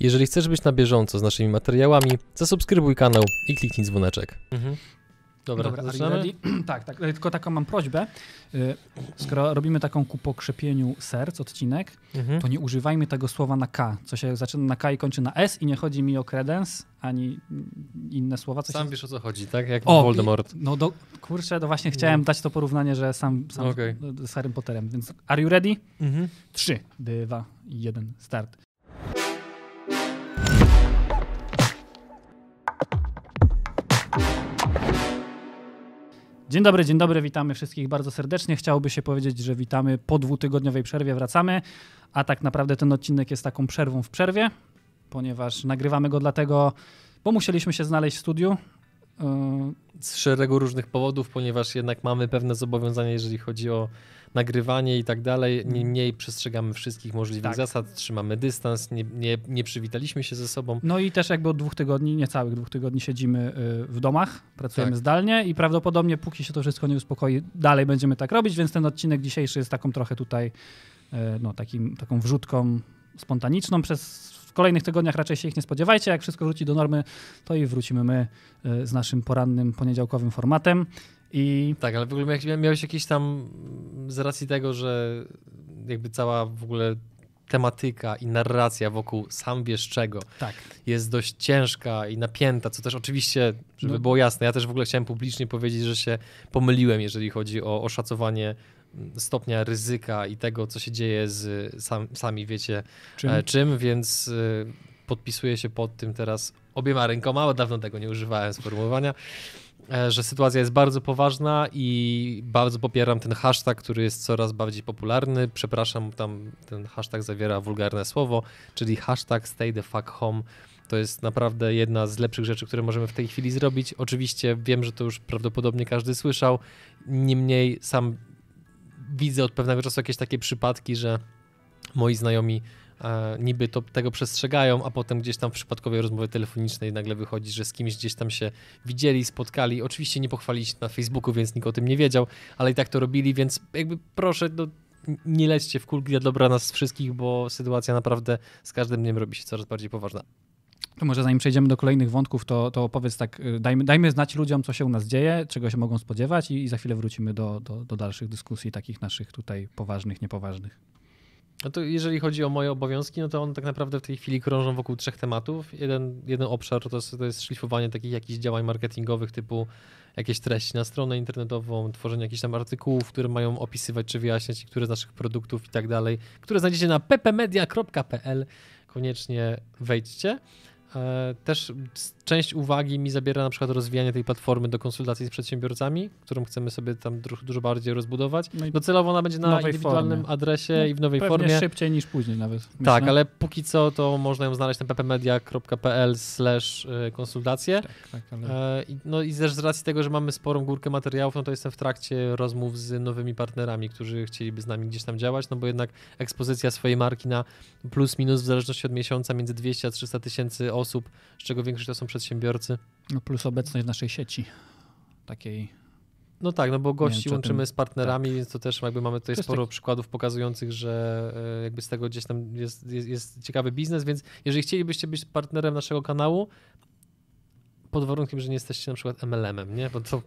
Jeżeli chcesz być na bieżąco z naszymi materiałami, zasubskrybuj kanał i kliknij dzwoneczek. Mhm. Dobra, Dobra, are you zaczynamy? ready? tak, tak, ale tylko taką mam prośbę. Y, Skoro robimy taką ku pokrzepieniu serc odcinek, Mhm. to nie używajmy tego słowa na K, co się zaczyna na K i kończy na S i nie chodzi mi o credence, ani inne słowa. Co Sam się... wiesz o co chodzi, tak? Jak O, Voldemort. No do, kurczę, to właśnie chciałem No. dać to porównanie, że sam, sam Okej. z Harrym Potterem, więc are you ready? Mhm. 3, 2, 1, start. Dzień dobry, dzień dobry, witamy wszystkich bardzo serdecznie. Chciałoby się powiedzieć, że witamy po dwutygodniowej przerwie, wracamy, a tak naprawdę ten odcinek jest taką przerwą w przerwie, ponieważ nagrywamy go dlatego, bo musieliśmy się znaleźć w studiu. Yy, Z szeregu różnych powodów, ponieważ jednak mamy pewne zobowiązania, jeżeli chodzi o nagrywanie i tak dalej. Niemniej przestrzegamy wszystkich możliwych Tak. zasad, trzymamy dystans, nie, nie, nie przywitaliśmy się ze sobą. No i też jakby od dwóch tygodni, niecałych dwóch tygodni siedzimy y, w domach, pracujemy Tak. zdalnie i prawdopodobnie póki się to wszystko nie uspokoi, dalej będziemy tak robić, więc ten odcinek dzisiejszy jest taką trochę tutaj y, no, takim, taką wrzutką spontaniczną. Przez w kolejnych tygodniach raczej się ich nie spodziewajcie. Jak wszystko wróci do normy, to i wrócimy my y, z naszym porannym poniedziałkowym formatem. I Tak, ale w ogóle miałeś, jakiś tam, z racji tego, że jakby cała w ogóle tematyka i narracja wokół sam wiesz czego tak, jest dość ciężka i napięta, co też oczywiście, żeby No. było jasne, ja też w ogóle chciałem publicznie powiedzieć, że się pomyliłem, jeżeli chodzi o oszacowanie mm, stopnia ryzyka i tego, co się dzieje z sam, sami wiecie czym, czym, czym więc y, podpisuję się pod tym teraz obiema rękoma, bo dawno tego nie używałem sformułowania, e, że sytuacja jest bardzo poważna i bardzo popieram ten hashtag, który jest coraz bardziej popularny. Przepraszam, tam ten hashtag zawiera wulgarne słowo, czyli hashtag stay the fuck home. To jest naprawdę jedna z lepszych rzeczy, które możemy w tej chwili zrobić. Oczywiście wiem, że to już prawdopodobnie każdy słyszał. Niemniej sam widzę od pewnego czasu jakieś takie przypadki, że moi znajomi e, niby to, tego przestrzegają, a potem gdzieś tam w przypadkowej rozmowie telefonicznej nagle wychodzi, że z kimś gdzieś tam się widzieli, spotkali. Oczywiście nie pochwalili się na Facebooku, więc nikt o tym nie wiedział, ale i tak to robili, więc jakby proszę, no, nie lećcie w kulki dla dobra nas wszystkich, bo sytuacja naprawdę z każdym dniem robi się coraz bardziej poważna. To może zanim przejdziemy do kolejnych wątków, to, to opowiedz tak, y, dajmy, dajmy znać ludziom, co się u nas dzieje, czego się mogą spodziewać i, i za chwilę wrócimy do, do, do dalszych dyskusji, takich naszych tutaj poważnych, niepoważnych. No to jeżeli chodzi o moje obowiązki, no to one tak naprawdę w tej chwili krążą wokół trzech tematów. Jeden, jeden obszar to, jest- to jest szlifowanie takich jakichś działań marketingowych typu jakieś treści na stronę internetową, tworzenie jakichś tam artykułów, które mają opisywać czy wyjaśniać niektóre z naszych produktów i tak dalej, które znajdziecie na ppmedia.pl. Koniecznie wejdźcie. E, Też część uwagi mi zabiera na przykład rozwijanie tej platformy do konsultacji z przedsiębiorcami, którą chcemy sobie tam dużo bardziej rozbudować. No Docelowo ona będzie na indywidualnym formie. adresie No, i w nowej Pewnie formie. szybciej niż później nawet. Myślę. Tak, ale póki co to można ją znaleźć na ppmedia.pl slash y, konsultacje. Tak, tak, ale... E, No i też z racji tego, że mamy sporą górkę materiałów, no to jestem w trakcie rozmów z nowymi partnerami, którzy chcieliby z nami gdzieś tam działać, no bo jednak ekspozycja swojej marki na plus minus w zależności od miesiąca między 200 a 300 tysięcy osób, z czego większość to są przedsiębiorcy. No plus obecność w naszej sieci takiej. No tak, no bo gości wiem, łączymy z partnerami, więc to też jakby mamy tutaj sporo taki- przykładów pokazujących, że e, jakby z tego gdzieś tam jest, jest, jest ciekawy biznes, więc jeżeli chcielibyście być partnerem naszego kanału, pod warunkiem, że nie jesteście na przykład MLM-em, nie? Bo to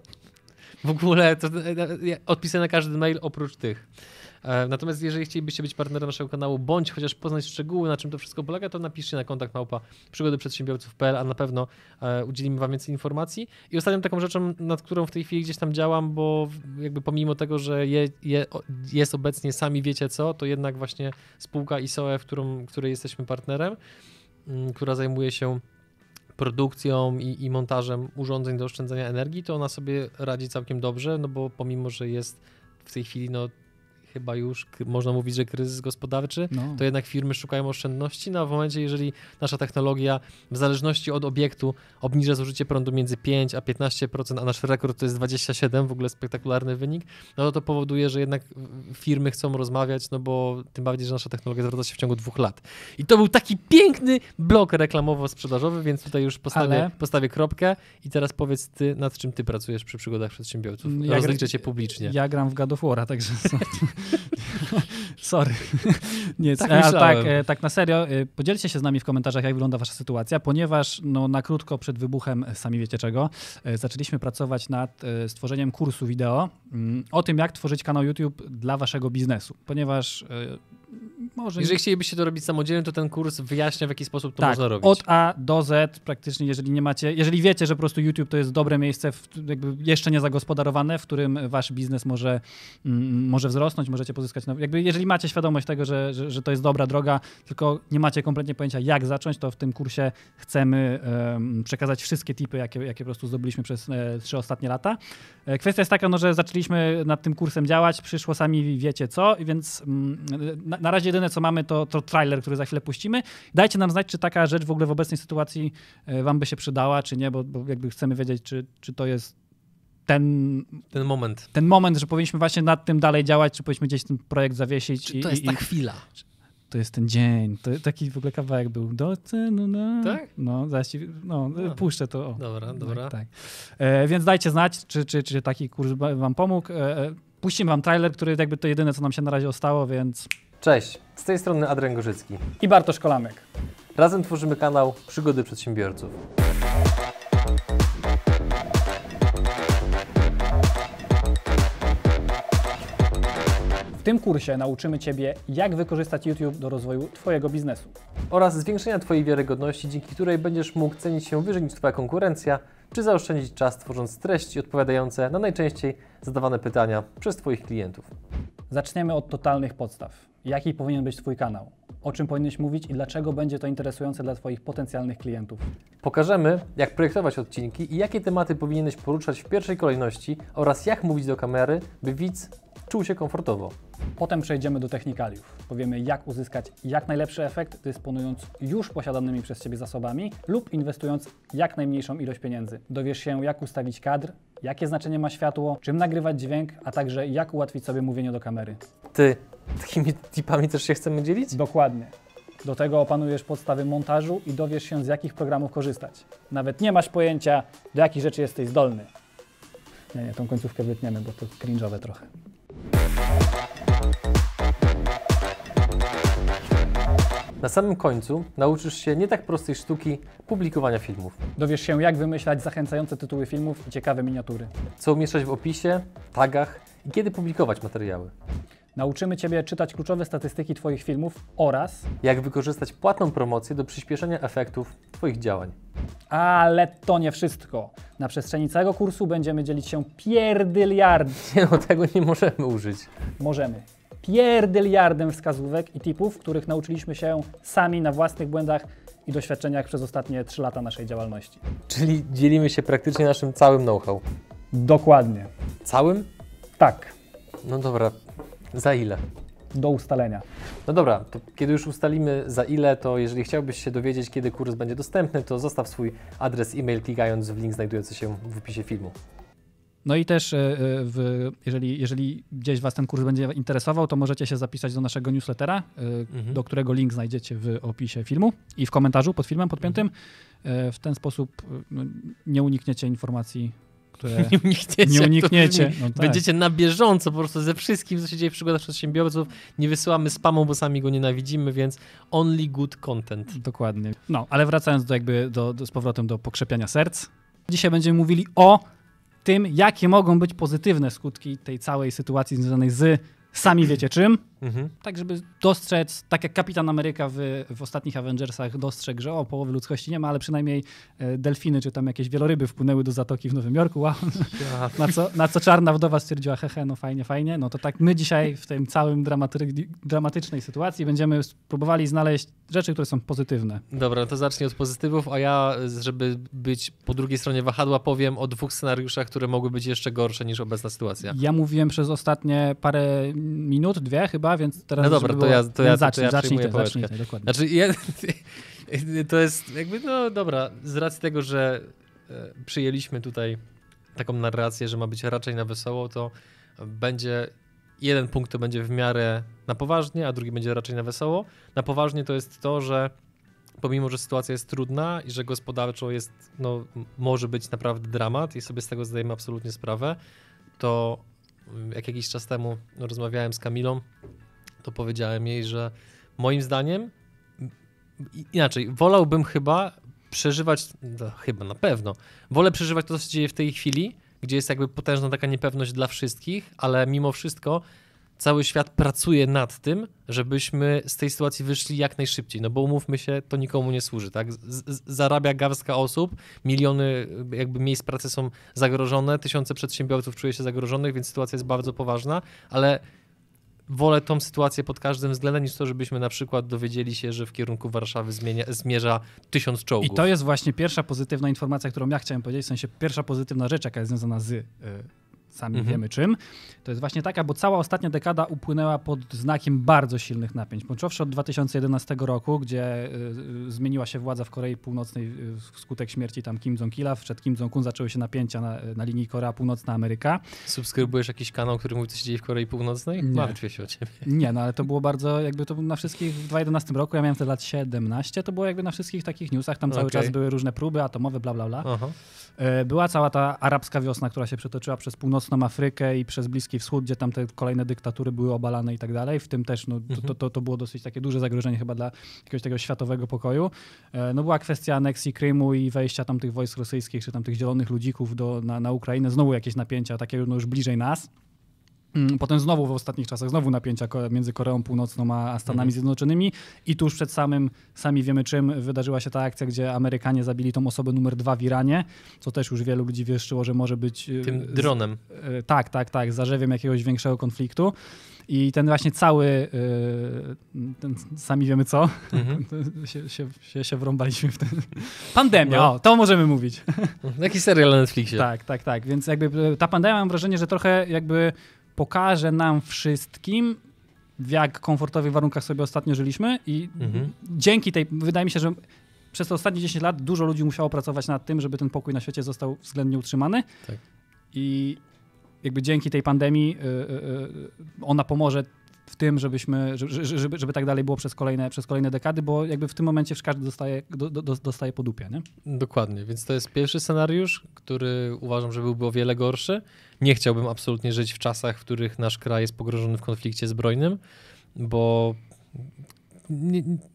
w ogóle to, e, e, odpisy na każdy mail oprócz tych. E, Natomiast jeżeli chcielibyście być partnerem naszego kanału, bądź chociaż poznać szczegóły, na czym to wszystko polega, to napiszcie na kontakt małpa przygodyprzedsiębiorców.pl, a na pewno e, udzielimy wam więcej informacji. I ostatnią taką rzeczą, nad którą w tej chwili gdzieś tam działam, bo jakby pomimo tego, że je, je, jest obecnie sami wiecie co, to jednak właśnie spółka ISOE, w którą, której jesteśmy partnerem, mm, która zajmuje się produkcją i, i montażem urządzeń do oszczędzania energii, to ona sobie radzi całkiem dobrze, no bo pomimo, że jest w tej chwili no chyba już można mówić, że kryzys gospodarczy, No. to jednak firmy szukają oszczędności, no a w momencie, jeżeli nasza technologia w zależności od obiektu obniża zużycie prądu między 5 a 15%, a nasz rekord to jest 27, w ogóle spektakularny wynik, no to to powoduje, że jednak firmy chcą rozmawiać, no bo tym bardziej, że nasza technologia zwraca się w ciągu dwóch lat. I to był taki piękny blok reklamowo-sprzedażowy, więc tutaj już postawię, Ale- postawię kropkę i teraz powiedz ty, nad czym ty pracujesz przy przygodach przedsiębiorców. Ja Rozliczę cię publicznie. Ja gram w God of War'a, także Sorry. Nie, Tak e, ale tak, e, tak na serio, e, podzielcie się z nami w komentarzach, jak wygląda wasza sytuacja, ponieważ no, na krótko przed wybuchem, sami wiecie czego, zaczęliśmy pracować nad stworzeniem kursu wideo mm, o tym, jak tworzyć kanał YouTube dla waszego biznesu, ponieważ może... Jeżeli chcielibyście to robić samodzielnie, to ten kurs wyjaśnia, w jaki sposób to tak, można robić. od A do Z praktycznie, jeżeli nie macie, jeżeli wiecie, że po prostu YouTube to jest dobre miejsce, w, jakby jeszcze nie zagospodarowane, w którym wasz biznes może, mm, może wzrosnąć, możecie pozyskać, nowe, jakby jeżeli macie świadomość tego, że, że, że to jest dobra droga, tylko nie macie kompletnie pojęcia jak zacząć, to w tym kursie chcemy em, przekazać wszystkie tipy, jakie, jakie po prostu zdobyliśmy przez e, trzy ostatnie lata. E, kwestia jest taka, no, że zaczęliśmy nad tym kursem działać, przyszło sami wiecie co, i więc mm, na, na razie jedyne co mamy to, to trailer, który za chwilę puścimy. Dajcie nam znać, czy taka rzecz w ogóle w obecnej sytuacji e, wam by się przydała, czy nie, bo, bo jakby chcemy wiedzieć, czy, czy to jest ten, Ten moment. ten moment, że powinniśmy właśnie nad tym dalej działać, czy powinniśmy gdzieś ten projekt zawiesić. Czy i, to jest ta i chwila? to jest ten dzień. To taki w ogóle kawałek był. Do cenu na... Tak? No, zaraz ci, no, No. puszczę to. O. Dobra, dobra. Tak, tak. E, więc dajcie znać, czy, czy, czy taki kurs wam pomógł. E, e, puścimy wam trailer, który jakby to jedyne, co nam się na razie ostało, więc... Cześć, z tej strony Adrian Gorzycki. I Bartosz Kolamek. Razem tworzymy kanał Przygody Przedsiębiorców. W tym kursie nauczymy Ciebie, jak wykorzystać YouTube do rozwoju Twojego biznesu. Oraz zwiększenia Twojej wiarygodności, dzięki której będziesz mógł cenić się wyżej niż Twoja konkurencja, czy zaoszczędzić czas tworząc treści odpowiadające na najczęściej zadawane pytania przez Twoich klientów. Zaczniemy od totalnych podstaw. Jaki powinien być Twój kanał? O czym powinieneś mówić i dlaczego będzie to interesujące dla Twoich potencjalnych klientów? Pokażemy, jak projektować odcinki i jakie tematy powinieneś poruszać w pierwszej kolejności oraz jak mówić do kamery, by widz czuł się komfortowo. Potem przejdziemy do technikaliów. Powiemy, jak uzyskać jak najlepszy efekt, dysponując już posiadanymi przez Ciebie zasobami lub inwestując jak najmniejszą ilość pieniędzy. Dowiesz się, jak ustawić kadr, jakie znaczenie ma światło, czym nagrywać dźwięk, a także jak ułatwić sobie mówienie do kamery. Ty, takimi tipami też się chcemy dzielić? Dokładnie. Do tego opanujesz podstawy montażu i dowiesz się, z jakich programów korzystać. Nawet nie masz pojęcia, do jakich rzeczy jesteś zdolny. Nie, nie, tą końcówkę wytniemy, bo to cringe'owe trochę. Na samym końcu nauczysz się nie tak prostej sztuki publikowania filmów. Dowiesz się, jak wymyślać zachęcające tytuły filmów i ciekawe miniatury. Co umieszczać w opisie, tagach i kiedy publikować materiały. Nauczymy Ciebie czytać kluczowe statystyki Twoich filmów oraz, Jak wykorzystać płatną promocję do przyspieszenia efektów Twoich działań. ale to nie wszystko. Na przestrzeni całego kursu będziemy dzielić się pierdyliard, Nie no, tego nie możemy użyć. możemy, pierdyliardem wskazówek i tipów, których nauczyliśmy się sami na własnych błędach i doświadczeniach przez ostatnie 3 lata naszej działalności. Czyli dzielimy się praktycznie naszym całym know-how. Dokładnie. Całym? Tak, No dobra, za ile? do ustalenia. No dobra, to kiedy już ustalimy za ile, to jeżeli chciałbyś się dowiedzieć, kiedy kurs będzie dostępny, to zostaw swój adres e-mail klikając w link znajdujący się w opisie filmu. No i też, e, e, w, jeżeli, jeżeli gdzieś Was ten kurs będzie interesował, to możecie się zapisać do naszego newslettera, e, Mhm. do którego link znajdziecie w opisie filmu i w komentarzu pod filmem podpiętym. E, W ten sposób no, nie unikniecie informacji, które Nie unikniecie. nie unikniecie. No tak. Będziecie na bieżąco po prostu ze wszystkim, co się dzieje w przygodach przedsiębiorców. Nie wysyłamy spamu, bo sami go nienawidzimy, więc only good content. Dokładnie. No, ale wracając do jakby do, do, z powrotem do pokrzepiania serc. Dzisiaj będziemy mówili o tym, jakie mogą być pozytywne skutki tej całej sytuacji związanej z sami wiecie czym. Mhm. Tak, żeby dostrzec, tak jak Kapitan Ameryka w, w ostatnich Avengersach dostrzegł, że o, połowy ludzkości nie ma, ale przynajmniej e, delfiny czy tam jakieś wieloryby wpłynęły do zatoki w Nowym Jorku. Wow. Na, co, na co czarna wdowa stwierdziła, hehe, no fajnie, fajnie. No to tak my dzisiaj w tym całym dramaty- dramatycznej sytuacji będziemy spróbowali znaleźć rzeczy, które są pozytywne. Dobra, to zacznij od pozytywów, a ja, żeby być po drugiej stronie wahadła, powiem o dwóch scenariuszach, które mogły być jeszcze gorsze niż obecna sytuacja. Ja mówiłem przez ostatnie parę minut, dwie chyba, więc teraz No dobra, to ja- to ja- to zacznij, ja zacznij, ty, zacznij ty, dokładnie. Znaczy, ja, to jest jakby, no dobra, z racji tego, że e, przyjęliśmy tutaj taką narrację, że ma być raczej na wesoło, to będzie jeden punkt to będzie w miarę na poważnie, a drugi będzie raczej na wesoło. Na poważnie to jest to, że pomimo, że sytuacja jest trudna i że gospodarczo jest, no, może być naprawdę dramat i sobie z tego zdajemy absolutnie sprawę, to jak jakiś czas temu rozmawiałem z Kamilą, to powiedziałem jej, że moim zdaniem inaczej, wolałbym chyba przeżywać, no, chyba na pewno, wolę przeżywać to, co się dzieje w tej chwili, gdzie jest jakby potężna taka niepewność dla wszystkich, ale mimo wszystko cały świat pracuje nad tym, żebyśmy z tej sytuacji wyszli jak najszybciej, no bo umówmy się, to nikomu nie służy, tak? Zarabia garstka osób, miliony jakby miejsc pracy są zagrożone, tysiące przedsiębiorców czuje się zagrożonych, więc sytuacja jest bardzo poważna, ale wolę tą sytuację pod każdym względem niż to, żebyśmy na przykład dowiedzieli się, że w kierunku Warszawy zmienia, zmierza tysiąc czołgów. I to jest właśnie pierwsza pozytywna informacja, którą ja chciałem powiedzieć, w sensie pierwsza pozytywna rzecz, jaka jest związana z y, sami Mhm. wiemy czym. To jest właśnie taka, bo cała ostatnia dekada upłynęła pod znakiem bardzo silnych napięć. Począwszy od 2011 roku, gdzie y, y, zmieniła się władza w Korei Północnej y, wskutek śmierci tam Kim Jong-ila. Przed Kim Jong-un zaczęły się napięcia na, na linii Korea Północna-Ameryka. Subskrybujesz jakiś kanał, który mówi, co się dzieje w Korei Północnej? Nie. Martwię się o ciebie. Nie, no ale to było bardzo, jakby to na wszystkich, w 2011 roku, ja miałem wtedy lat 17, to było jakby na wszystkich takich newsach, tam cały Okej. czas były różne próby atomowe, bla, bla, bla. E, Była cała ta arabska wiosna, która się przetoczyła przez północną Afrykę i przez Bliski Wschód, gdzie tam te kolejne dyktatury były obalane i tak dalej. W tym też no, to, Mhm. to, to, było dosyć takie duże zagrożenie chyba dla jakiegoś tego światowego pokoju. E, No była kwestia aneksji Krymu i wejścia tam tych wojsk rosyjskich, czy tam tych zielonych ludzików do, na, na Ukrainę. Znowu jakieś napięcia, takie no, już bliżej nas. Mm, Potem znowu w ostatnich czasach, znowu napięcia między Koreą Północną a Stanami Mhm. Zjednoczonymi i tuż przed samym, sami wiemy czym, wydarzyła się ta akcja, gdzie Amerykanie zabili tą osobę numer dwa w Iranie, co też już wielu ludzi wieszczyło, że może być... e, Tym dronem. e, Tak, tak, tak, zarzewiem jakiegoś większego konfliktu. I ten właśnie cały, e, ten, sami wiemy co, Mhm. się, się, się, wrąbaliśmy w ten... Pandemia, No. o, to możemy mówić. Jaki serial na Netflixie? Tak, tak, tak. Więc jakby ta pandemia mam wrażenie, że trochę jakby pokaże nam wszystkim, w jak komfortowych warunkach sobie ostatnio żyliśmy i Mhm. dzięki tej, wydaje mi się, że przez te ostatnie 10 lat dużo ludzi musiało pracować nad tym, żeby ten pokój na świecie został względnie utrzymany. Tak. I jakby dzięki tej pandemii y, y, y, ona pomoże w tym, żebyśmy, żeby, żeby, żeby tak dalej było przez kolejne, przez kolejne dekady, bo jakby w tym momencie każdy dostaje, do, do, dostaje po dupie, nie? Dokładnie, więc to jest pierwszy scenariusz, który uważam, że byłby o wiele gorszy. Nie chciałbym absolutnie żyć w czasach, w których nasz kraj jest pogrążony w konflikcie zbrojnym, bo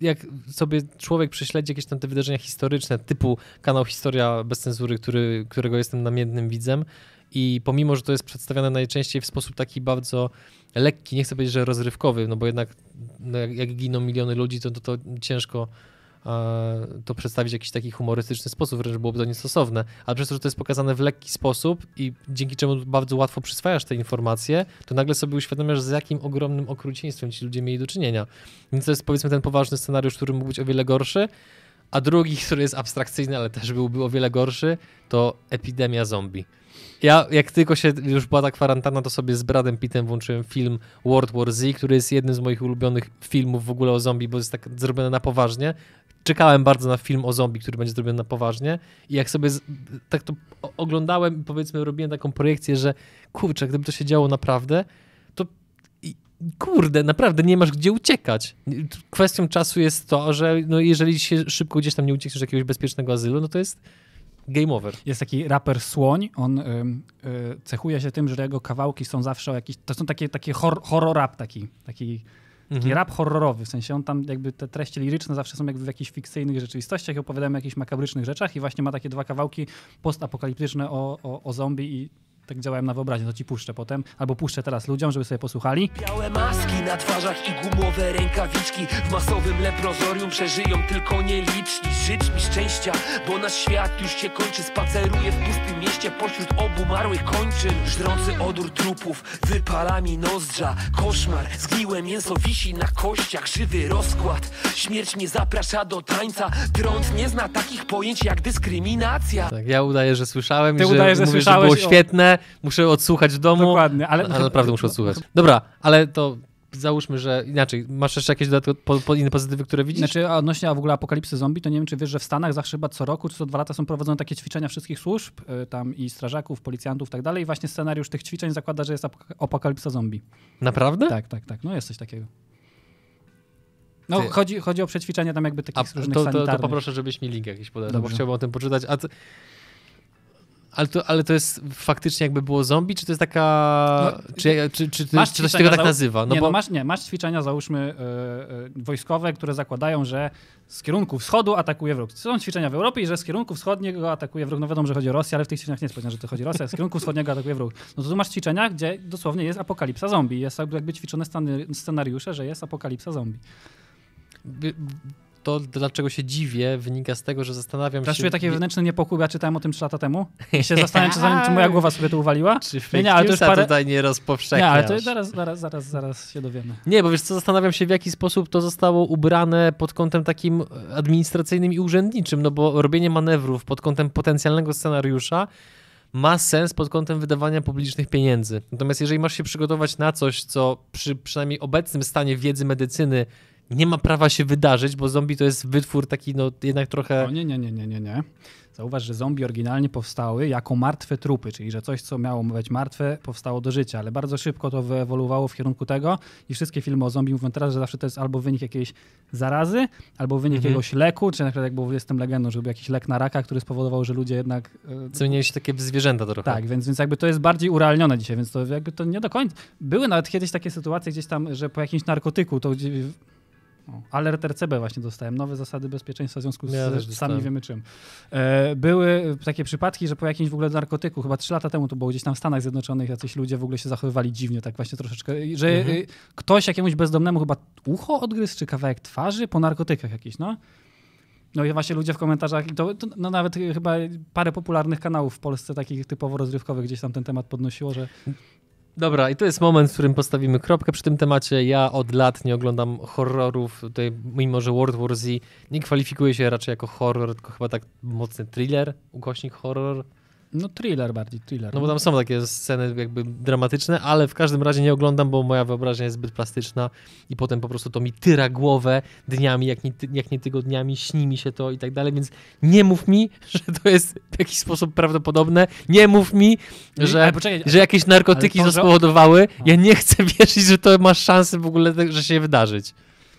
jak sobie człowiek prześledzi jakieś tam te wydarzenia historyczne, typu kanał Historia bez cenzury, który, którego jestem namiętnym widzem i pomimo, że to jest przedstawiane najczęściej w sposób taki bardzo lekki, nie chcę powiedzieć, że rozrywkowy, no bo jednak no jak, giną miliony ludzi, to, to, to ciężko e, to przedstawić w jakiś taki humorystyczny sposób, wręcz byłoby to niestosowne, ale przez to, że to jest pokazane w lekki sposób i dzięki czemu bardzo łatwo przyswajasz te informacje, to nagle sobie uświadamiasz, z jakim ogromnym okrucieństwem ci ludzie mieli do czynienia. Więc to jest powiedzmy ten poważny scenariusz, który mógł być o wiele gorszy, a drugi, który jest abstrakcyjny, ale też byłby o wiele gorszy, to epidemia zombie. Ja, jak tylko się już była ta kwarantanna, to sobie z Bradem Pittem włączyłem film World War Z, który jest jednym z moich ulubionych filmów w ogóle o zombie, bo jest tak zrobione na poważnie. Czekałem bardzo na film o zombie, który będzie zrobiony na poważnie i jak sobie z, tak to oglądałem i powiedzmy robiłem taką projekcję, że kurczę, gdyby to się działo naprawdę, kurde, naprawdę nie masz gdzie uciekać. Kwestią czasu jest to, że no jeżeli się szybko gdzieś tam nie uciekniesz jakiegoś bezpiecznego azylu, no to jest game over. Jest taki raper Słoń, on ym, y, cechuje się tym, że jego kawałki są zawsze o jakiś, to są takie, takie hor, horror rap taki, taki, taki Mhm. rap horrorowy, w sensie on tam jakby te treści liryczne zawsze są jakby w jakichś fikcyjnych rzeczywistościach i opowiadają o jakichś makabrycznych rzeczach i właśnie ma takie dwa kawałki postapokaliptyczne o, o, o zombie i tak działałem na wyobraźnię, to ci puszczę potem, albo puszczę teraz ludziom, żeby sobie posłuchali. Białe maski na twarzach i gumowe rękawiczki. W masowym leprozorium przeżyją tylko nieliczni. Życz mi szczęścia, bo nasz świat już się kończy. Spaceruję w pustym mieście pośród obumarłych kończyn. Żrący odór trupów wypala mi nozdrza. Koszmar, zgniłe mięso wisi na kościach. Żywy rozkład, śmierć mnie zaprasza do tańca. Trąd nie zna takich pojęć jak dyskryminacja. Tak, ja udaję, że słyszałem Ty i że udajesz, że mówię, słyszałeś, że było o- muszę odsłuchać w domu. Dokładnie, ale... Ale naprawdę muszę odsłuchać. Dobra, ale to załóżmy, że inaczej. Masz jeszcze jakieś dodatkowe po, po inne pozytywy, które widzisz? Znaczy, a odnośnie w ogóle apokalipsy zombie, to nie wiem, czy wiesz, że w Stanach zawsze chyba co roku, czy co dwa lata są prowadzone takie ćwiczenia wszystkich służb, y, tam i strażaków, policjantów i tak dalej. I właśnie scenariusz tych ćwiczeń zakłada, że jest ap- apokalipsa zombie. Naprawdę? Tak, tak, tak. No jest coś takiego. No, Ty- chodzi, chodzi o przećwiczenia tam jakby A takich różnych to, to, to sanitarnych. poproszę, żebyś mi link jakiś podał, bo chciałbym o tym poczytać. A, ty- Ale to, ale to jest faktycznie jakby było zombie, czy to jest taka... No, czy, czy, czy, czy, masz to się tego tak nazywa? No nie, bo no masz, nie, masz ćwiczenia, załóżmy, e, wojskowe, które zakładają, że z kierunku wschodu atakuje wróg. Są ćwiczenia w Europie i że z kierunku wschodniego atakuje wróg. No wiadomo, że chodzi o Rosję, ale w tych ćwiczeniach nie jest powiedziane, że to chodzi o Rosję. Z kierunku wschodniego atakuje wróg. No to tu masz ćwiczenia, gdzie dosłownie jest apokalipsa zombie. Jest jakby ćwiczone scenariusze, że jest apokalipsa zombie. by- to, dlaczego się dziwię, wynika z tego, że zastanawiam Teraz się... czuję taki wewnętrzny niepokój, ja czytałem o tym 3 lata temu i się zastanawiam czasami, czy moja głowa sobie to uwaliła. Czy Nie, nie, ale to już parę- tutaj nie rozpowszechniasz? Nie, ale to zaraz, zaraz, zaraz, zaraz się dowiemy. Nie, bo wiesz co, zastanawiam się w jaki sposób to zostało ubrane pod kątem takim administracyjnym i urzędniczym, no bo robienie manewrów pod kątem potencjalnego scenariusza ma sens pod kątem wydawania publicznych pieniędzy. Natomiast jeżeli masz się przygotować na coś, co przy przynajmniej obecnym stanie wiedzy medycyny nie ma prawa się wydarzyć, bo zombie to jest wytwór taki no jednak trochę... O, nie, nie, nie, nie, nie, nie. Zauważ, że zombie oryginalnie powstały jako martwe trupy, czyli że coś, co miało być martwe, powstało do życia, ale bardzo szybko to wyewoluowało w kierunku tego i wszystkie filmy o zombie mówią teraz, że zawsze to jest albo wynik jakiejś zarazy, albo wynik Mhm. jakiegoś leku, czy na przykład jak było Jestem legendą, że był jakiś lek na raka, który spowodował, że ludzie jednak... e, Zamieniają się takie zwierzęta trochę. tak, więc, więc jakby to jest bardziej urealnione dzisiaj, więc to jakby to nie do końca. Były nawet kiedyś takie sytuacje gdzieś tam, że po jakimś narkotyku to alert RCB właśnie dostałem, nowe zasady bezpieczeństwa w związku z Ja też sami wiemy czym. E, były takie przypadki, że po jakimś w ogóle narkotyku, chyba trzy lata temu to było gdzieś tam w Stanach Zjednoczonych, jacyś ludzie w ogóle się zachowywali dziwnie, tak właśnie troszeczkę, że Mhm. y, ktoś jakiemuś bezdomnemu chyba ucho odgryzł, czy kawałek twarzy po narkotykach jakiś, no. No i właśnie ludzie w komentarzach, to, to no nawet chyba parę popularnych kanałów w Polsce, takich typowo rozrywkowych, gdzieś tam ten temat podnosiło, że Dobra, i to jest moment, w którym postawimy kropkę przy tym temacie. Ja od lat nie oglądam horrorów. Tutaj, mimo że World War Z nie kwalifikuje się raczej jako horror, tylko chyba tak mocny thriller, ukośnik horror. No thriller bardziej, thriller. No bo tam są takie sceny jakby dramatyczne, ale w każdym razie nie oglądam, bo moja wyobraźnia jest zbyt plastyczna i potem po prostu to mi tyra głowę dniami, jak nie, jak nie tygodniami, śni mi się to i tak dalej, więc nie mów mi, że to jest w jakiś sposób prawdopodobne. Nie mów mi, że... Poczekaj, że jakieś narkotyki to spowodowały. Ja nie chcę wierzyć, że to ma szansę w ogóle, że się wydarzyć.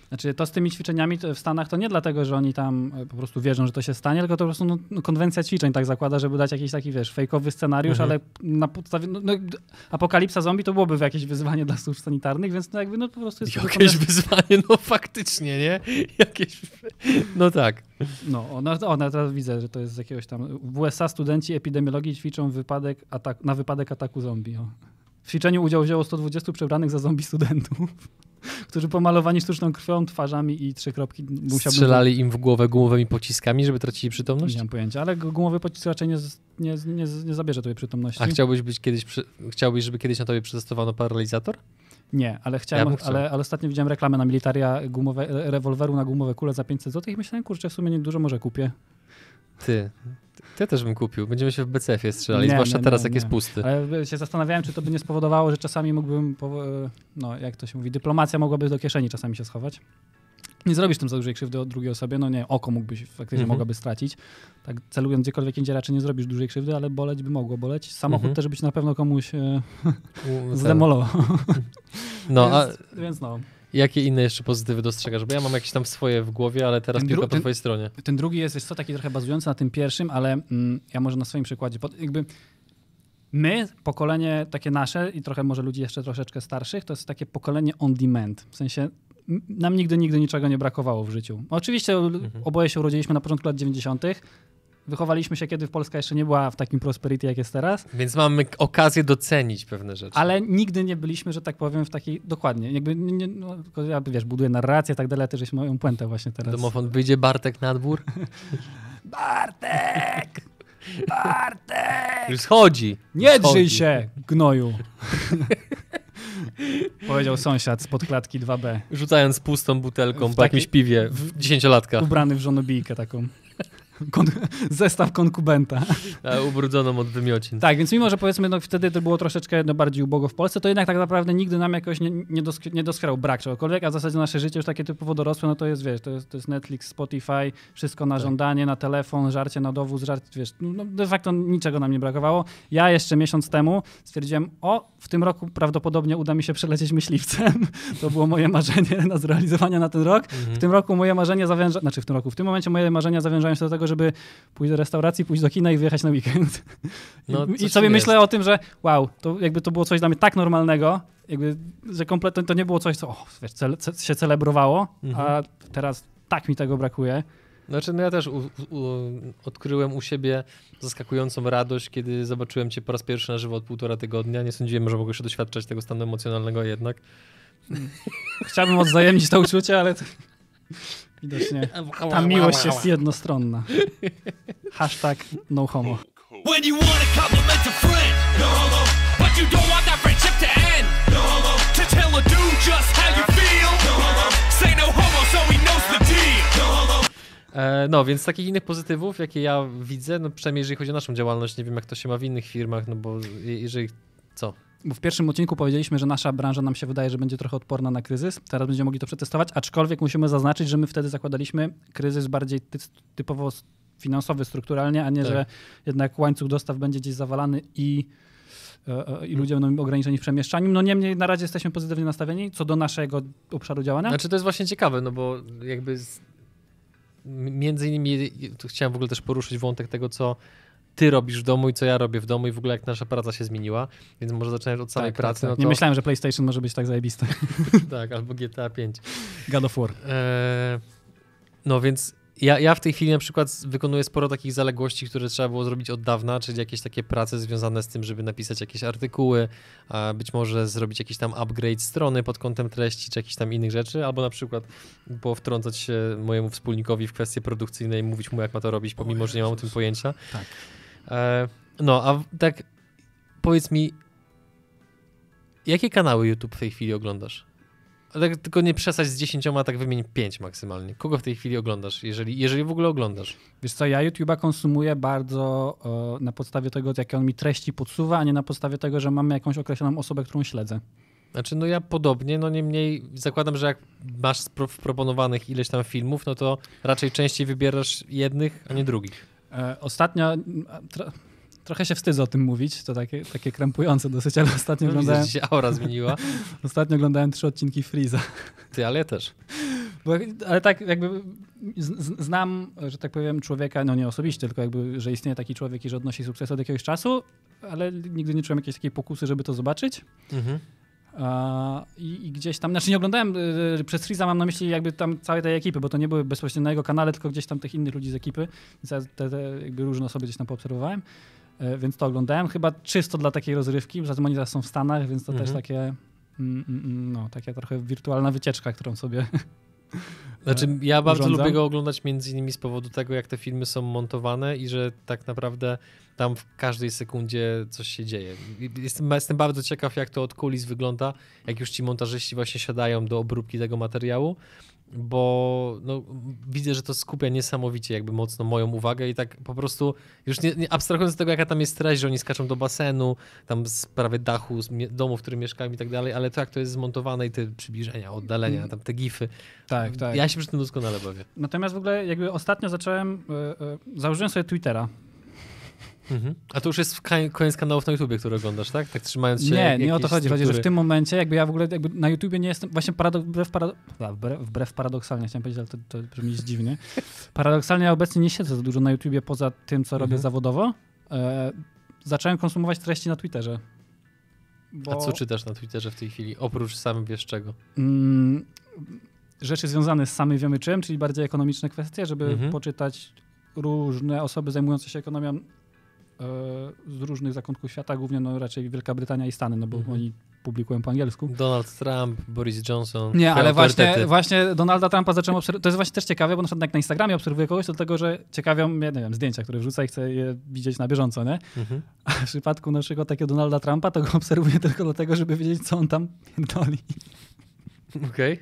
Znaczy to z tymi ćwiczeniami w Stanach to nie dlatego, że oni tam e, po prostu wierzą, że to się stanie, tylko to po prostu no, no, konwencja ćwiczeń tak zakłada, żeby dać jakiś taki, wiesz, fejkowy scenariusz, Mhm. ale na podstawie, no, no, apokalipsa zombie to byłoby jakieś wyzwanie dla służb sanitarnych, więc no jakby no po prostu jest Jakieś wykonane- wyzwanie, no faktycznie, nie? Jakieś... No tak. No, ona, ona teraz widzę, że to jest z jakiegoś tam, w USA studenci epidemiologii ćwiczą wypadek atak, na wypadek ataku zombie. O. W ćwiczeniu udział wzięło 120 przebranych za zombie studentów, którzy pomalowani sztuczną krwią, twarzami i trzy kropki musiałbym... Strzelali im w głowę gumowymi pociskami, żeby tracili Nie przytomność? mam pojęcia, ale gu- gumowy pocisk raczej nie, nie, nie, nie zabierze tobie przytomności. A chciałbyś być kiedyś, chciałbyś, żeby kiedyś na tobie przetestowano paralizator? Nie, ale chciałem, Ja ale, ale ostatnio widziałem reklamę na militaria gumowe, rewolweru na gumowe kule za 500 zł i myślałem, kurczę, w sumie nie dużo może kupię. Ty. Ty też bym kupił. Będziemy się w BCF-ie strzelali, Nie, zwłaszcza nie, teraz, nie, jak jest pusty. Ale się zastanawiałem, czy to by nie spowodowało, że czasami mógłbym, e, no jak to się mówi, dyplomacja mogłaby do kieszeni czasami się schować. Nie zrobisz tym za dużej krzywdy od drugiej osobie, no nie, oko mógłbyś faktycznie Mhm. mogłaby stracić. Tak celując gdziekolwiek indziej raczej nie zrobisz dużej krzywdy, ale boleć by mogło boleć. Samochód Mhm. też byś na pewno komuś e, ten. zdemolował. No, a więc, więc no. Jakie inne jeszcze pozytywy dostrzegasz? Bo ja mam jakieś tam swoje w głowie, ale teraz Ten piłka po ten- twojej stronie. Ten drugi jest, jest co, taki trochę bazujący na tym pierwszym, ale mm, ja może na swoim przykładzie. Pod, jakby my, pokolenie takie nasze i trochę może ludzi jeszcze troszeczkę starszych, to jest takie pokolenie on demand. W sensie nam nigdy, nigdy niczego nie brakowało w życiu. Oczywiście Mhm. oboje się urodziliśmy na początku lat 90. Wychowaliśmy się, kiedy Polska jeszcze nie była w takim prosperity, jak jest teraz, Więc mamy okazję docenić pewne rzeczy. ale nigdy nie byliśmy, że tak powiem, w takiej, dokładnie, jakby, nie, no, tylko ja, wiesz, buduję narrację i tak dalej, też żeśmy moją puentę właśnie teraz. Domofon, wyjdzie Bartek na dwór? Bartek! Bartek! Już schodzi. Nie drzyj się, gnoju. Powiedział sąsiad spod klatki 2B, Rzucając pustą butelką W po jakimś piwie w dziesięciolatka, ubrany w żonobijkę taką. Kon, zestaw konkubenta. a ubrudzoną od wymiocin. Tak, więc mimo, że powiedzmy no, wtedy to było troszeczkę no, bardziej ubogo w Polsce, to jednak tak naprawdę nigdy nam jakoś nie, nie, dosk- nie doskwierał brak czegokolwiek, a w zasadzie nasze życie już takie typowo dorosłe, no to jest, wiesz, to jest, to jest Netflix, Spotify, wszystko na Tak. żądanie, na telefon, żarcie na dowóz, żart, wiesz, no de facto niczego nam nie brakowało. Ja jeszcze miesiąc temu stwierdziłem, o, w tym roku prawdopodobnie uda mi się przelecieć myśliwcem. To było moje marzenie na zrealizowanie na ten rok. W Mhm. tym roku moje marzenia zawęża, znaczy w tym roku, w tym momencie moje marzenia zawężają się do tego, tego, żeby pójść do restauracji, pójść do kina i wyjechać na weekend. No, I, sobie myślę jest. o tym, że wow, to jakby to było coś dla mnie tak normalnego, jakby, że kompletnie to nie było coś, co o, wiesz, cele, ce, się celebrowało, Mhm. a teraz tak mi tego brakuje. Znaczy, no ja też u, u, odkryłem u siebie zaskakującą radość, kiedy zobaczyłem cię po raz pierwszy na żywo od półtora tygodnia. Nie sądziłem, że mogę jeszcze doświadczać tego stanu emocjonalnego jednak. Chciałbym odwzajemnić to uczucie, ale to, widocznie ta miłość jest jednostronna. Hashtag no homo. When you wanna compliment a friend, no homo. But you don't want that friendship to end, no homo. To tell a dude just how you feel, no homo. Say no homo so he knows the deal, no homo. E, no, więc takich innych pozytywów, jakie ja widzę, no przynajmniej jeżeli chodzi o naszą działalność, nie wiem jak to się ma w innych firmach, no bo je- jeżeli... Co? Bo w pierwszym odcinku powiedzieliśmy, że nasza branża nam się wydaje, że będzie trochę odporna na kryzys. Teraz będziemy mogli to przetestować, aczkolwiek musimy zaznaczyć, że my wtedy zakładaliśmy kryzys bardziej ty typowo finansowy, strukturalnie, a nie, Tak. że jednak łańcuch dostaw będzie gdzieś zawalany i, e, e, i ludzie będą ograniczeni w przemieszczaniu. No niemniej na razie jesteśmy pozytywnie nastawieni co do naszego obszaru działania. Znaczy to jest właśnie ciekawe, no bo jakby z, między innymi tu chciałem w ogóle też poruszyć wątek tego, co ty robisz w domu i co ja robię w domu i w ogóle jak nasza praca się zmieniła, więc może zaczynać od samej Tak, pracy, tak, tak. no Nie to myślałem, że PlayStation może być tak zajebiste. tak, albo GTA 5. God of War. Eee, no więc ja, ja w tej chwili na przykład wykonuję sporo takich zaległości, które trzeba było zrobić od dawna, czyli jakieś takie prace związane z tym, żeby napisać jakieś artykuły, a być może zrobić jakiś tam upgrade strony pod kątem treści, czy jakichś tam innych rzeczy, albo na przykład powtrącać się mojemu wspólnikowi w kwestie produkcyjne i mówić mu, jak ma to robić, pomimo, że nie mam o tym pojęcia. Tak. E, no, a tak powiedz mi, jakie kanały YouTube w tej chwili oglądasz? Ale tak tylko nie przesadź z dziesięcioma, tak wymień pięć maksymalnie. Kogo w tej chwili oglądasz, jeżeli, jeżeli w ogóle oglądasz? Wiesz co, ja YouTube'a konsumuję bardzo e, na podstawie tego, jakie on mi treści podsuwa, a nie na podstawie tego, że mamy jakąś określoną osobę, którą śledzę. Znaczy, no ja podobnie, no niemniej zakładam, że jak masz wproponowanych ileś tam filmów, no to raczej częściej wybierasz jednych, a nie drugich. E, ostatnio, tro, trochę się wstydzę o tym mówić, to takie, takie krępujące dosyć, ale ostatnio, No, widzę, oglądałem, że się aura zmieniła. ostatnio oglądałem trzy odcinki Freeza. Ty, ale ja też. Bo, ale tak jakby znam, że tak powiem, człowieka, no nie osobiście, tylko jakby, że istnieje taki człowiek i że odnosi sukces od jakiegoś czasu, ale nigdy nie czułem jakiejś takiej pokusy, żeby to zobaczyć. Mhm. I, I gdzieś tam, znaczy nie oglądałem, y, przez Freeza mam na myśli jakby tam całej tej ekipy, bo to nie były bezpośrednio na jego kanale, tylko gdzieś tam tych innych ludzi z ekipy, więc ja te, te jakby różne osoby gdzieś tam poobserwowałem, e, więc to oglądałem, chyba czysto dla takiej rozrywki, zatem oni teraz są w Stanach, więc to Mhm. też takie, mm, mm, mm, no, taka trochę wirtualna wycieczka, którą sobie Znaczy, ja bardzo urządzam. lubię go oglądać między innymi z powodu tego, jak te filmy są montowane i że tak naprawdę tam w każdej sekundzie coś się dzieje. Jestem, jestem bardzo ciekaw, jak to od kulis wygląda, jak już ci montażyści właśnie siadają do obróbki tego materiału, bo no, widzę, że to skupia niesamowicie jakby mocno moją uwagę i tak po prostu już nie, nie abstrahując od tego, jaka tam jest treść, że oni skaczą do basenu, tam z prawie dachu, z domu, w którym mieszkają i tak dalej, ale to jak to jest zmontowane i te przybliżenia, oddalenia, tam te gify, Tak, tak. ja się przy tym doskonale bawię. Natomiast w ogóle jakby ostatnio zacząłem, e, e, założyłem sobie Twittera. Mhm. A to już jest koniec kanałów na YouTubie, które oglądasz, tak? Tak trzymając się Nie, nie o to chodzi. Chodzi, że w tym momencie jakby ja w ogóle jakby na YouTubie nie jestem, właśnie parado, wbrew, parado, wbrew, wbrew paradoksalnie chciałem powiedzieć, ale to, to brzmi dziwnie. Paradoksalnie ja obecnie nie siedzę za dużo na YouTubie poza tym, co robię Mhm. zawodowo. E, zacząłem konsumować treści na Twitterze. Bo, A co czytasz na Twitterze w tej chwili? Oprócz sam wiesz czego. mm, rzeczy związane z samym wiemy czym, czyli bardziej ekonomiczne kwestie, żeby Mhm. poczytać różne osoby zajmujące się ekonomią z różnych zakątków świata, głównie no raczej Wielka Brytania i Stany, no bo Mhm. oni publikują po angielsku. Donald Trump, Boris Johnson. Nie, ale właśnie, właśnie Donalda Trumpa zacząłem obserwować. To jest właśnie też ciekawe, bo na przykład jak na Instagramie obserwuję kogoś, to dlatego, że ciekawią mnie, nie wiem, zdjęcia, które wrzuca i chcę je widzieć na bieżąco, nie? Mhm. A w przypadku naszego takiego Donalda Trumpa, to go obserwuję tylko dlatego, żeby wiedzieć, co on tam pierdoli. Okej.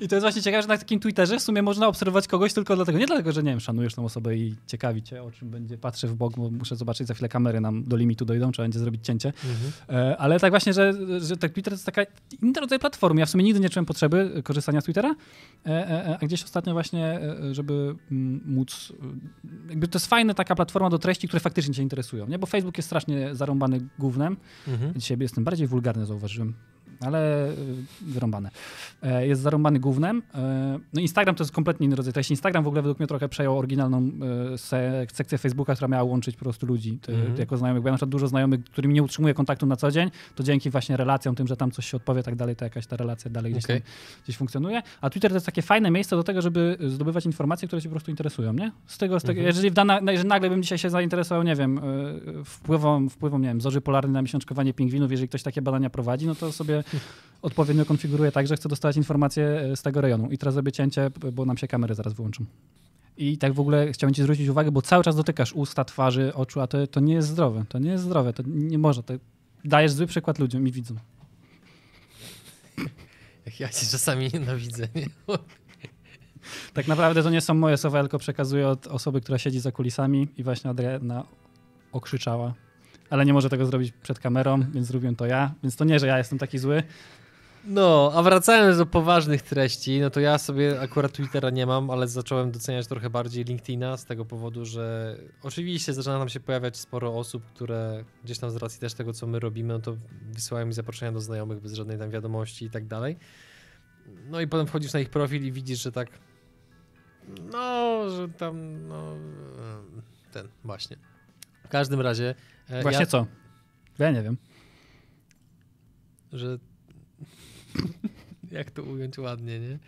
I to jest właśnie ciekawe, że na takim Twitterze w sumie można obserwować kogoś tylko dlatego, nie dlatego, że nie wiem, szanujesz tą osobę i ciekawi cię, o czym będzie, patrzę w bok, bo muszę zobaczyć, za chwilę kamery nam do limitu dojdą, trzeba będzie zrobić cięcie. Mhm. E, Ale tak właśnie, że, że tak Twitter to jest taka inny rodzaj platformy. Ja w sumie nigdy nie czułem potrzeby korzystania z Twittera, e, e, a gdzieś ostatnio właśnie, żeby mm, móc, jakby to jest fajna taka platforma do treści, które faktycznie cię interesują, nie? Bo Facebook jest strasznie zarąbany gównem. Mhm. Dzisiaj jestem bardziej wulgarny, zauważyłem. Ale y, wyrąbane. E, Jest zarąbany gównem. E, No Instagram to jest kompletnie inny rodzaj treści. Instagram w ogóle według mnie trochę przejął oryginalną e, se- sekcję Facebooka, która miała łączyć po prostu ludzi ty- Mhm. jako znajomych. Bo ja na przykład dużo znajomych, którymi nie utrzymuję kontaktu na co dzień, to dzięki właśnie relacjom, tym, że tam coś się odpowie tak dalej, to jakaś ta relacja dalej gdzieś, Okej. tam, gdzieś funkcjonuje. A Twitter to jest takie fajne miejsce do tego, żeby zdobywać informacje, które cię po prostu interesują, nie? Z tego, z tego Mhm. jeżeli w dana, jeżeli nagle bym dzisiaj się zainteresował, nie wiem, wpływą, wpływą nie wiem, zorzy polarnej na miesiączkowanie pingwinów, jeżeli ktoś takie badania prowadzi, no to sobie odpowiednio konfiguruję tak, że chcę dostawać informacje y, z tego rejonu. I teraz zrobię cięcie, bo nam się kamery zaraz wyłączą. I tak w ogóle chciałem ci zwrócić uwagę, bo cały czas dotykasz usta, twarzy, oczu, a to, to nie jest zdrowe. To nie jest zdrowe, to nie może. To dajesz zły przykład ludziom i widzom. Jak ja cię czasami nienawidzę, nie? Tak naprawdę to nie są moje słowa, tylko przekazuję od osoby, która siedzi za kulisami i właśnie Adriana okrzyczała. Ale nie może tego zrobić przed kamerą, więc zrobiłem to ja. Więc to nie, że ja jestem taki zły. No, a wracając do poważnych treści, no to ja sobie akurat Twittera nie mam, ale zacząłem doceniać trochę bardziej LinkedIna z tego powodu, że oczywiście zaczyna nam się pojawiać sporo osób, które gdzieś tam z racji też tego, co my robimy, no to wysyłają mi zaproszenia do znajomych bez żadnej tam wiadomości i tak dalej. No i potem wchodzisz na ich profil i widzisz, że tak no, że tam no ten właśnie. W każdym razie Właśnie ja, co? Ja nie wiem. że jak to ująć ładnie, nie?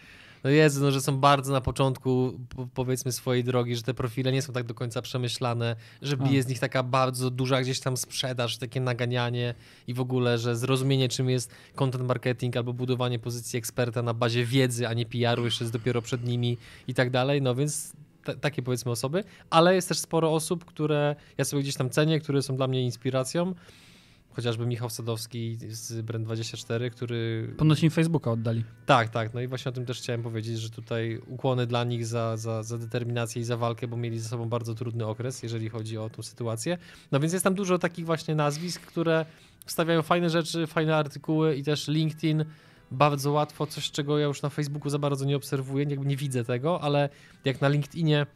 No Jezu, no, że są bardzo na początku, po- powiedzmy, swojej drogi, że te profile nie są tak do końca przemyślane, że bije z nich taka bardzo duża gdzieś tam sprzedaż, takie naganianie i w ogóle, że zrozumienie, czym jest content marketing albo budowanie pozycji eksperta na bazie wiedzy, a nie PR-u, jeszcze jest dopiero przed nimi i tak dalej, no więc ta- takie powiedzmy osoby, ale jest też sporo osób, które ja sobie gdzieś tam cenię, które są dla mnie inspiracją, chociażby Michał Sadowski z Brand24, który Ponoć im Facebooka oddali. tak, tak. No i właśnie o tym też chciałem powiedzieć, że tutaj ukłony dla nich za, za, za determinację i za walkę, bo mieli ze sobą bardzo trudny okres, jeżeli chodzi o tą sytuację. No więc jest tam dużo takich właśnie nazwisk, które wstawiają fajne rzeczy, fajne artykuły i też LinkedIn bardzo łatwo, coś czego ja już na Facebooku za bardzo nie obserwuję, jakby nie widzę tego, ale jak na LinkedInie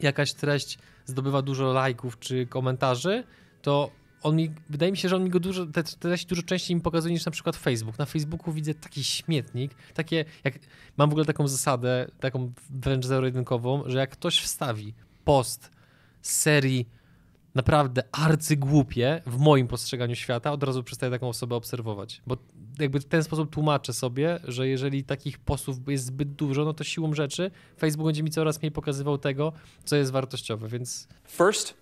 jakaś treść zdobywa dużo lajków czy komentarzy, to on mi, wydaje mi się, że on mi go dużo, te treści dużo częściej mi pokazuje niż na przykład Facebook. Na Facebooku widzę taki śmietnik, takie, jak, mam w ogóle taką zasadę, taką wręcz zero-jedynkową, że jak ktoś wstawi post z serii naprawdę arcygłupie w moim postrzeganiu świata, od razu przestaję taką osobę obserwować. Bo jakby w ten sposób tłumaczę sobie, że jeżeli takich postów jest zbyt dużo, no to siłą rzeczy Facebook będzie mi coraz mniej pokazywał tego, co jest wartościowe, więc First,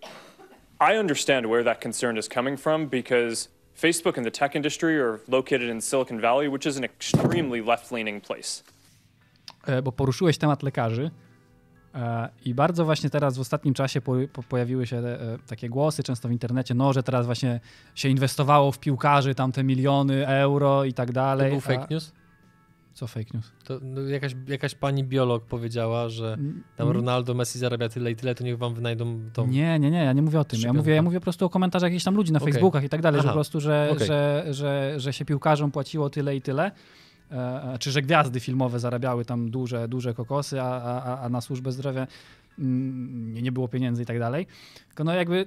I understand where that concern is coming from because Facebook and the tech industry are located in Silicon Valley, which is an extremely left leaning place. E, bo poruszyłeś temat lekarzy i bardzo właśnie teraz w ostatnim czasie po, po, pojawiły się e, takie głosy, często w internecie, no, że teraz właśnie się inwestowało w piłkarzy, tam te miliony euro i tak to dalej. był fake news. Co fake news? To no, jakaś, jakaś pani biolog powiedziała, że tam Ronaldo, Messi zarabia tyle i tyle, to niech wam wynajdą tą... Nie, nie, nie, ja nie mówię o tym. Ja mówię, ja mówię po prostu o komentarzach jakichś tam ludzi na Okej. Facebookach i tak dalej, że Aha. po prostu, że, Okej. że, że, że się piłkarzom płaciło tyle i tyle. E, czy że gwiazdy filmowe zarabiały tam duże, duże kokosy, a, a, a- na służbę zdrowia mm, nie, nie było pieniędzy i tak dalej. Tylko no jakby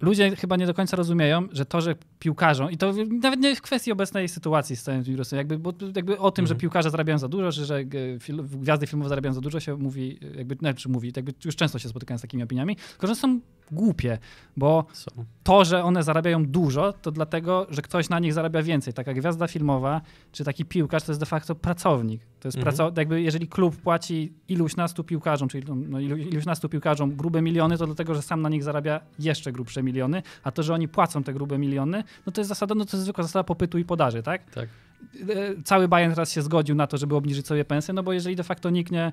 ludzie chyba nie do końca rozumieją, że to, że piłkarzom, i to nawet nie w kwestii obecnej sytuacji z całym wirusem, jakby, bo jakby o tym, że Mhm. piłkarze zarabiają za dużo, czy że e, fil, gwiazdy filmowe zarabiają za dużo się mówi, e, jakby, znaczy mówi, jakby już często się spotykałem z takimi opiniami, tylko że są głupie, bo to, że one zarabiają dużo, to dlatego, że ktoś na nich zarabia więcej. Taka gwiazda filmowa, czy taki piłkarz, to jest de facto pracownik. To jest Mhm. jakby jeżeli klub płaci iluś nastu piłkarzom, czyli no, ilu, iluś nastu piłkarzom grube miliony, to dlatego, że sam na nich zarabia jeszcze grubsze miliony, a to, że oni płacą te grube miliony, no to jest zasada, no to jest zwykła zasada popytu i podaży, tak? Tak. E, Cały Bayern teraz się zgodził na to, żeby obniżyć sobie pensję, no bo jeżeli de facto nikt nie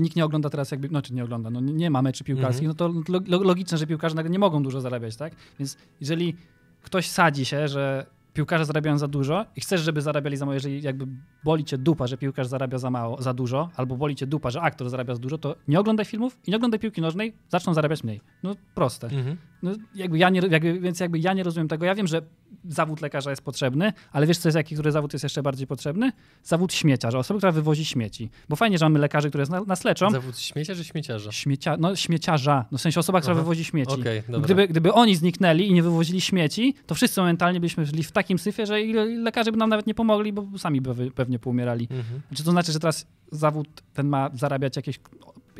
Nikt nie ogląda teraz jakby, znaczy nie ogląda, no nie- ma meczy piłkarskich, no to lo- lo- logiczne, że piłkarze nagle nie mogą dużo zarabiać, tak? Więc jeżeli ktoś sadzi się, że piłkarze zarabiają za dużo i chcesz, żeby zarabiali za mało, jeżeli jakby boli cię dupa, że piłkarz zarabia za mało, za dużo, albo boli cię dupa, że aktor zarabia za dużo, to nie oglądaj filmów i nie oglądaj piłki nożnej, zaczną zarabiać mniej. No proste. Mhm. No, jakby ja nie, jakby, więc jakby ja nie rozumiem tego. Ja wiem, że zawód lekarza jest potrzebny, ale wiesz, co jest, jaki który zawód jest jeszcze bardziej potrzebny? Zawód śmieciarza, osoby, która wywozi śmieci. Bo fajnie, że mamy lekarzy, które nas, leczą. Zawód śmiecia czy śmieciarza? Śmiecia, no śmieciarza, no w sensie osoba, która Aha. wywozi śmieci. Dobra. Gdyby, gdyby oni zniknęli i nie wywozili śmieci, to wszyscy momentalnie byśmy żyli w takim syfie, że lekarze by nam nawet nie pomogli, bo sami by pewnie poumierali. Mhm. Czy to znaczy, że teraz zawód ten ma zarabiać jakieś.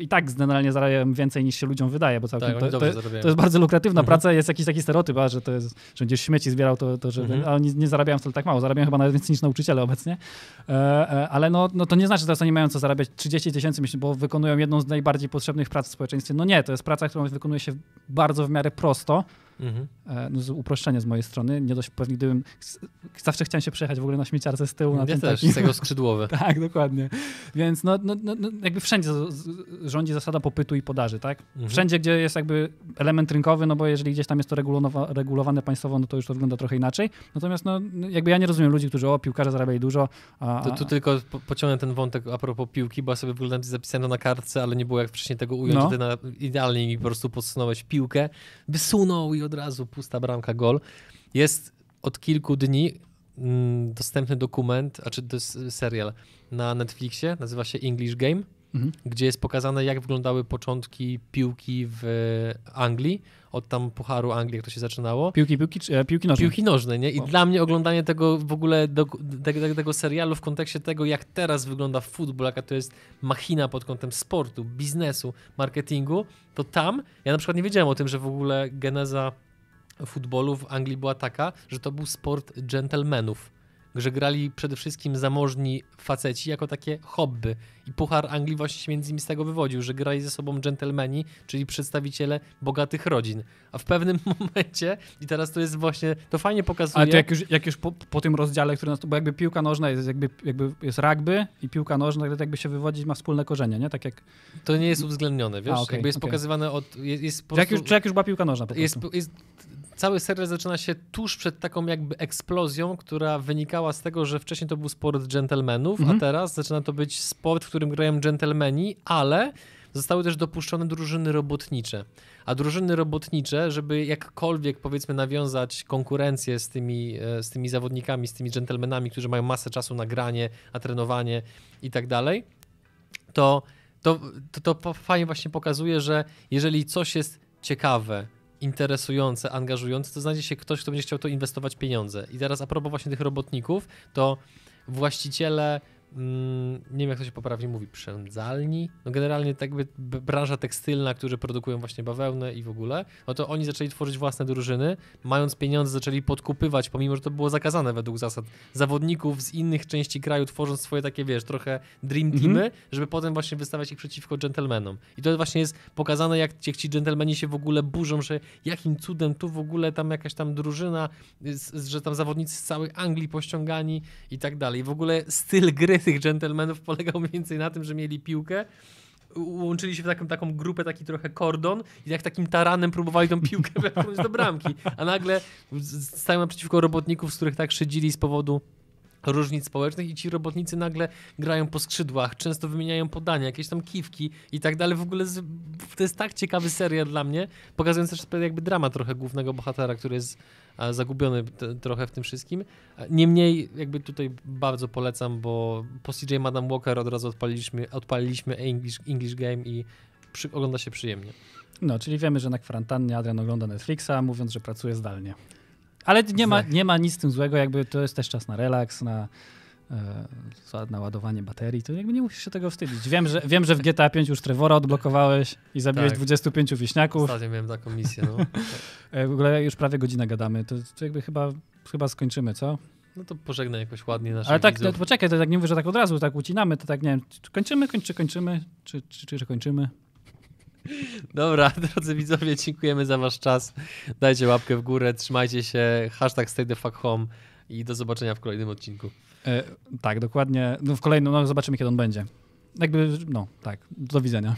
I tak generalnie zarabiają więcej niż się ludziom wydaje, bo całkiem Tak, to, to, to jest bardzo lukratywna Mhm. praca. Jest jakiś taki stereotyp, a, że to jest, że będziesz śmieci zbierał, to, to że Mhm. a oni nie zarabiają wcale tak mało. Zarabiają chyba nawet więcej niż nauczyciele obecnie. E, e, ale no, no to nie znaczy, że teraz oni mają co zarabiać 30 tysięcy, bo wykonują jedną z najbardziej potrzebnych prac w społeczeństwie. No nie, to jest praca, którą wykonuje się bardzo w miarę prosto. Mhm. E, no, z- uproszczenie z mojej strony. Nie dość pewnie, gdybym. Zawsze chciałem się przejechać w ogóle na śmieciarce z tyłu. Na Ja też, takim. z tego skrzydłowe. Tak, dokładnie. Więc no, no, no, no, jakby wszędzie rządzi zasada popytu i podaży, tak? Mhm. Wszędzie, gdzie jest jakby element rynkowy, no bo jeżeli gdzieś tam jest to regulowa- regulowane państwowo, no to już to wygląda trochę inaczej. Natomiast no, jakby ja nie rozumiem ludzi, którzy o, piłkarze zarabiali dużo, a, To tu tylko po, pociągnę ten wątek a propos piłki, bo ja sobie wyglądam zapisałem to na kartce, ale nie było jak wcześniej tego ująć. No. Na, idealnie mi po prostu podsunąłeś piłkę, wysunął i od razu pusta bramka, gol. Jest od kilku dni mm, dostępny dokument, a czy to jest serial na Netflixie, nazywa się English Game, Mhm. gdzie jest pokazane jak wyglądały początki piłki w Anglii, od tam Pucharu Anglii, jak to się zaczynało. piłki, piłki, czy- e, piłki nożne. Piłki nożnej, nie? I O. dla mnie oglądanie tego w ogóle do, tego, tego serialu w kontekście tego, jak teraz wygląda futbol, jaka to jest machina pod kątem sportu, biznesu, marketingu, to tam ja na przykład nie wiedziałem o tym, że w ogóle geneza futbolu w Anglii była taka, że to był sport gentlemanów. Że grali przede wszystkim zamożni faceci jako takie hobby. I Puchar Anglii właśnie się między innymi z tego wywodził, że grali ze sobą dżentelmeni, czyli przedstawiciele bogatych rodzin. A w pewnym momencie, i teraz to jest właśnie, to fajnie pokazuje... Ale to jak już, jak już po, po tym rozdziale, który nas, bo jakby piłka nożna jest jakby, jakby jest rugby i piłka nożna to jakby się wywodzić ma wspólne korzenie, nie? Tak jak, To nie jest uwzględnione, wiesz? A, okej, jakby jest okej. pokazywane od... Jest, jest po jak, prostu- już, czy jak już była piłka nożna po jest, prostu. jest, cały serial zaczyna się tuż przed taką jakby eksplozją, która wynikała z tego, że wcześniej to był sport dżentelmenów, Mhm. a teraz zaczyna to być sport, w którym grają dżentelmeni, ale zostały też dopuszczone drużyny robotnicze. A drużyny robotnicze, żeby jakkolwiek powiedzmy nawiązać konkurencję z tymi, e, z tymi zawodnikami, z tymi dżentelmenami, którzy mają masę czasu na granie, na trenowanie i tak dalej, to, to, to, fajnie właśnie pokazuje, że jeżeli coś jest ciekawe, interesujące, angażujące, to znajdzie się ktoś, kto będzie chciał to inwestować pieniądze. I teraz a propos właśnie tych robotników, to właściciele, mm, nie wiem jak to się poprawnie mówi, przędzalni, no generalnie tak jakby branża tekstylna, którzy produkują właśnie bawełnę i w ogóle, no to oni zaczęli tworzyć własne drużyny, mając pieniądze zaczęli podkupywać, pomimo, że to było zakazane według zasad, zawodników z innych części kraju, tworząc swoje takie, wiesz, trochę dream Mhm. teamy, żeby potem właśnie wystawiać ich przeciwko dżentelmenom. I to właśnie jest pokazane, jak ci, jak ci dżentelmeni się w ogóle burzą, że jakim cudem tu w ogóle tam jakaś tam drużyna, że tam zawodnicy z całej Anglii pościągani i tak dalej. W ogóle styl gry tych dżentelmenów polegał mniej więcej na tym, że mieli piłkę, łączyli się w taką, taką grupę, taki trochę kordon i jak takim taranem próbowali tą piłkę wepchnąć do bramki, a nagle stają naprzeciwko robotników, z których tak szydzili z powodu różnic społecznych i ci robotnicy nagle grają po skrzydłach, często wymieniają podania, jakieś tam kiwki i tak dalej. W ogóle z, to jest tak ciekawy serial dla mnie, pokazujący też jakby dramat trochę głównego bohatera, który jest a, zagubiony trochę w tym wszystkim. Niemniej jakby tutaj bardzo polecam, bo po CJ Madam Walker od razu odpaliliśmy, odpaliliśmy English, English Game i przy, ogląda się przyjemnie. No, czyli wiemy, że na kwarantannie Adrian ogląda Netflixa, mówiąc, że pracuje zdalnie. Ale nie ma, Tak. nie ma nic z tym złego, jakby to jest też czas na relaks, na, e, na ładowanie baterii, to jakby nie musisz się tego wstydzić. Wiem, że, wiem, że w GTA 5 już Trevora odblokowałeś i zabiłeś Tak. 25 wieśniaków. Ostatnio miałem taką misję, no. E, W ogóle już prawie godzinę gadamy, to, to jakby chyba, chyba skończymy, co? No to pożegnaj jakoś ładnie naszych Ale tak, widzów. to, poczekaj, to tak nie mówię, że tak od razu tak ucinamy, to tak nie wiem, czy kończymy, kończy, kończymy, czy, czy, czy, czy kończymy? Dobra, drodzy widzowie, dziękujemy za wasz czas. Dajcie łapkę w górę, trzymajcie się, hashtag stay the fuck home i do zobaczenia w kolejnym odcinku. E, tak, dokładnie. No w kolejnym, no zobaczymy, kiedy on będzie. Jakby, no tak, do widzenia.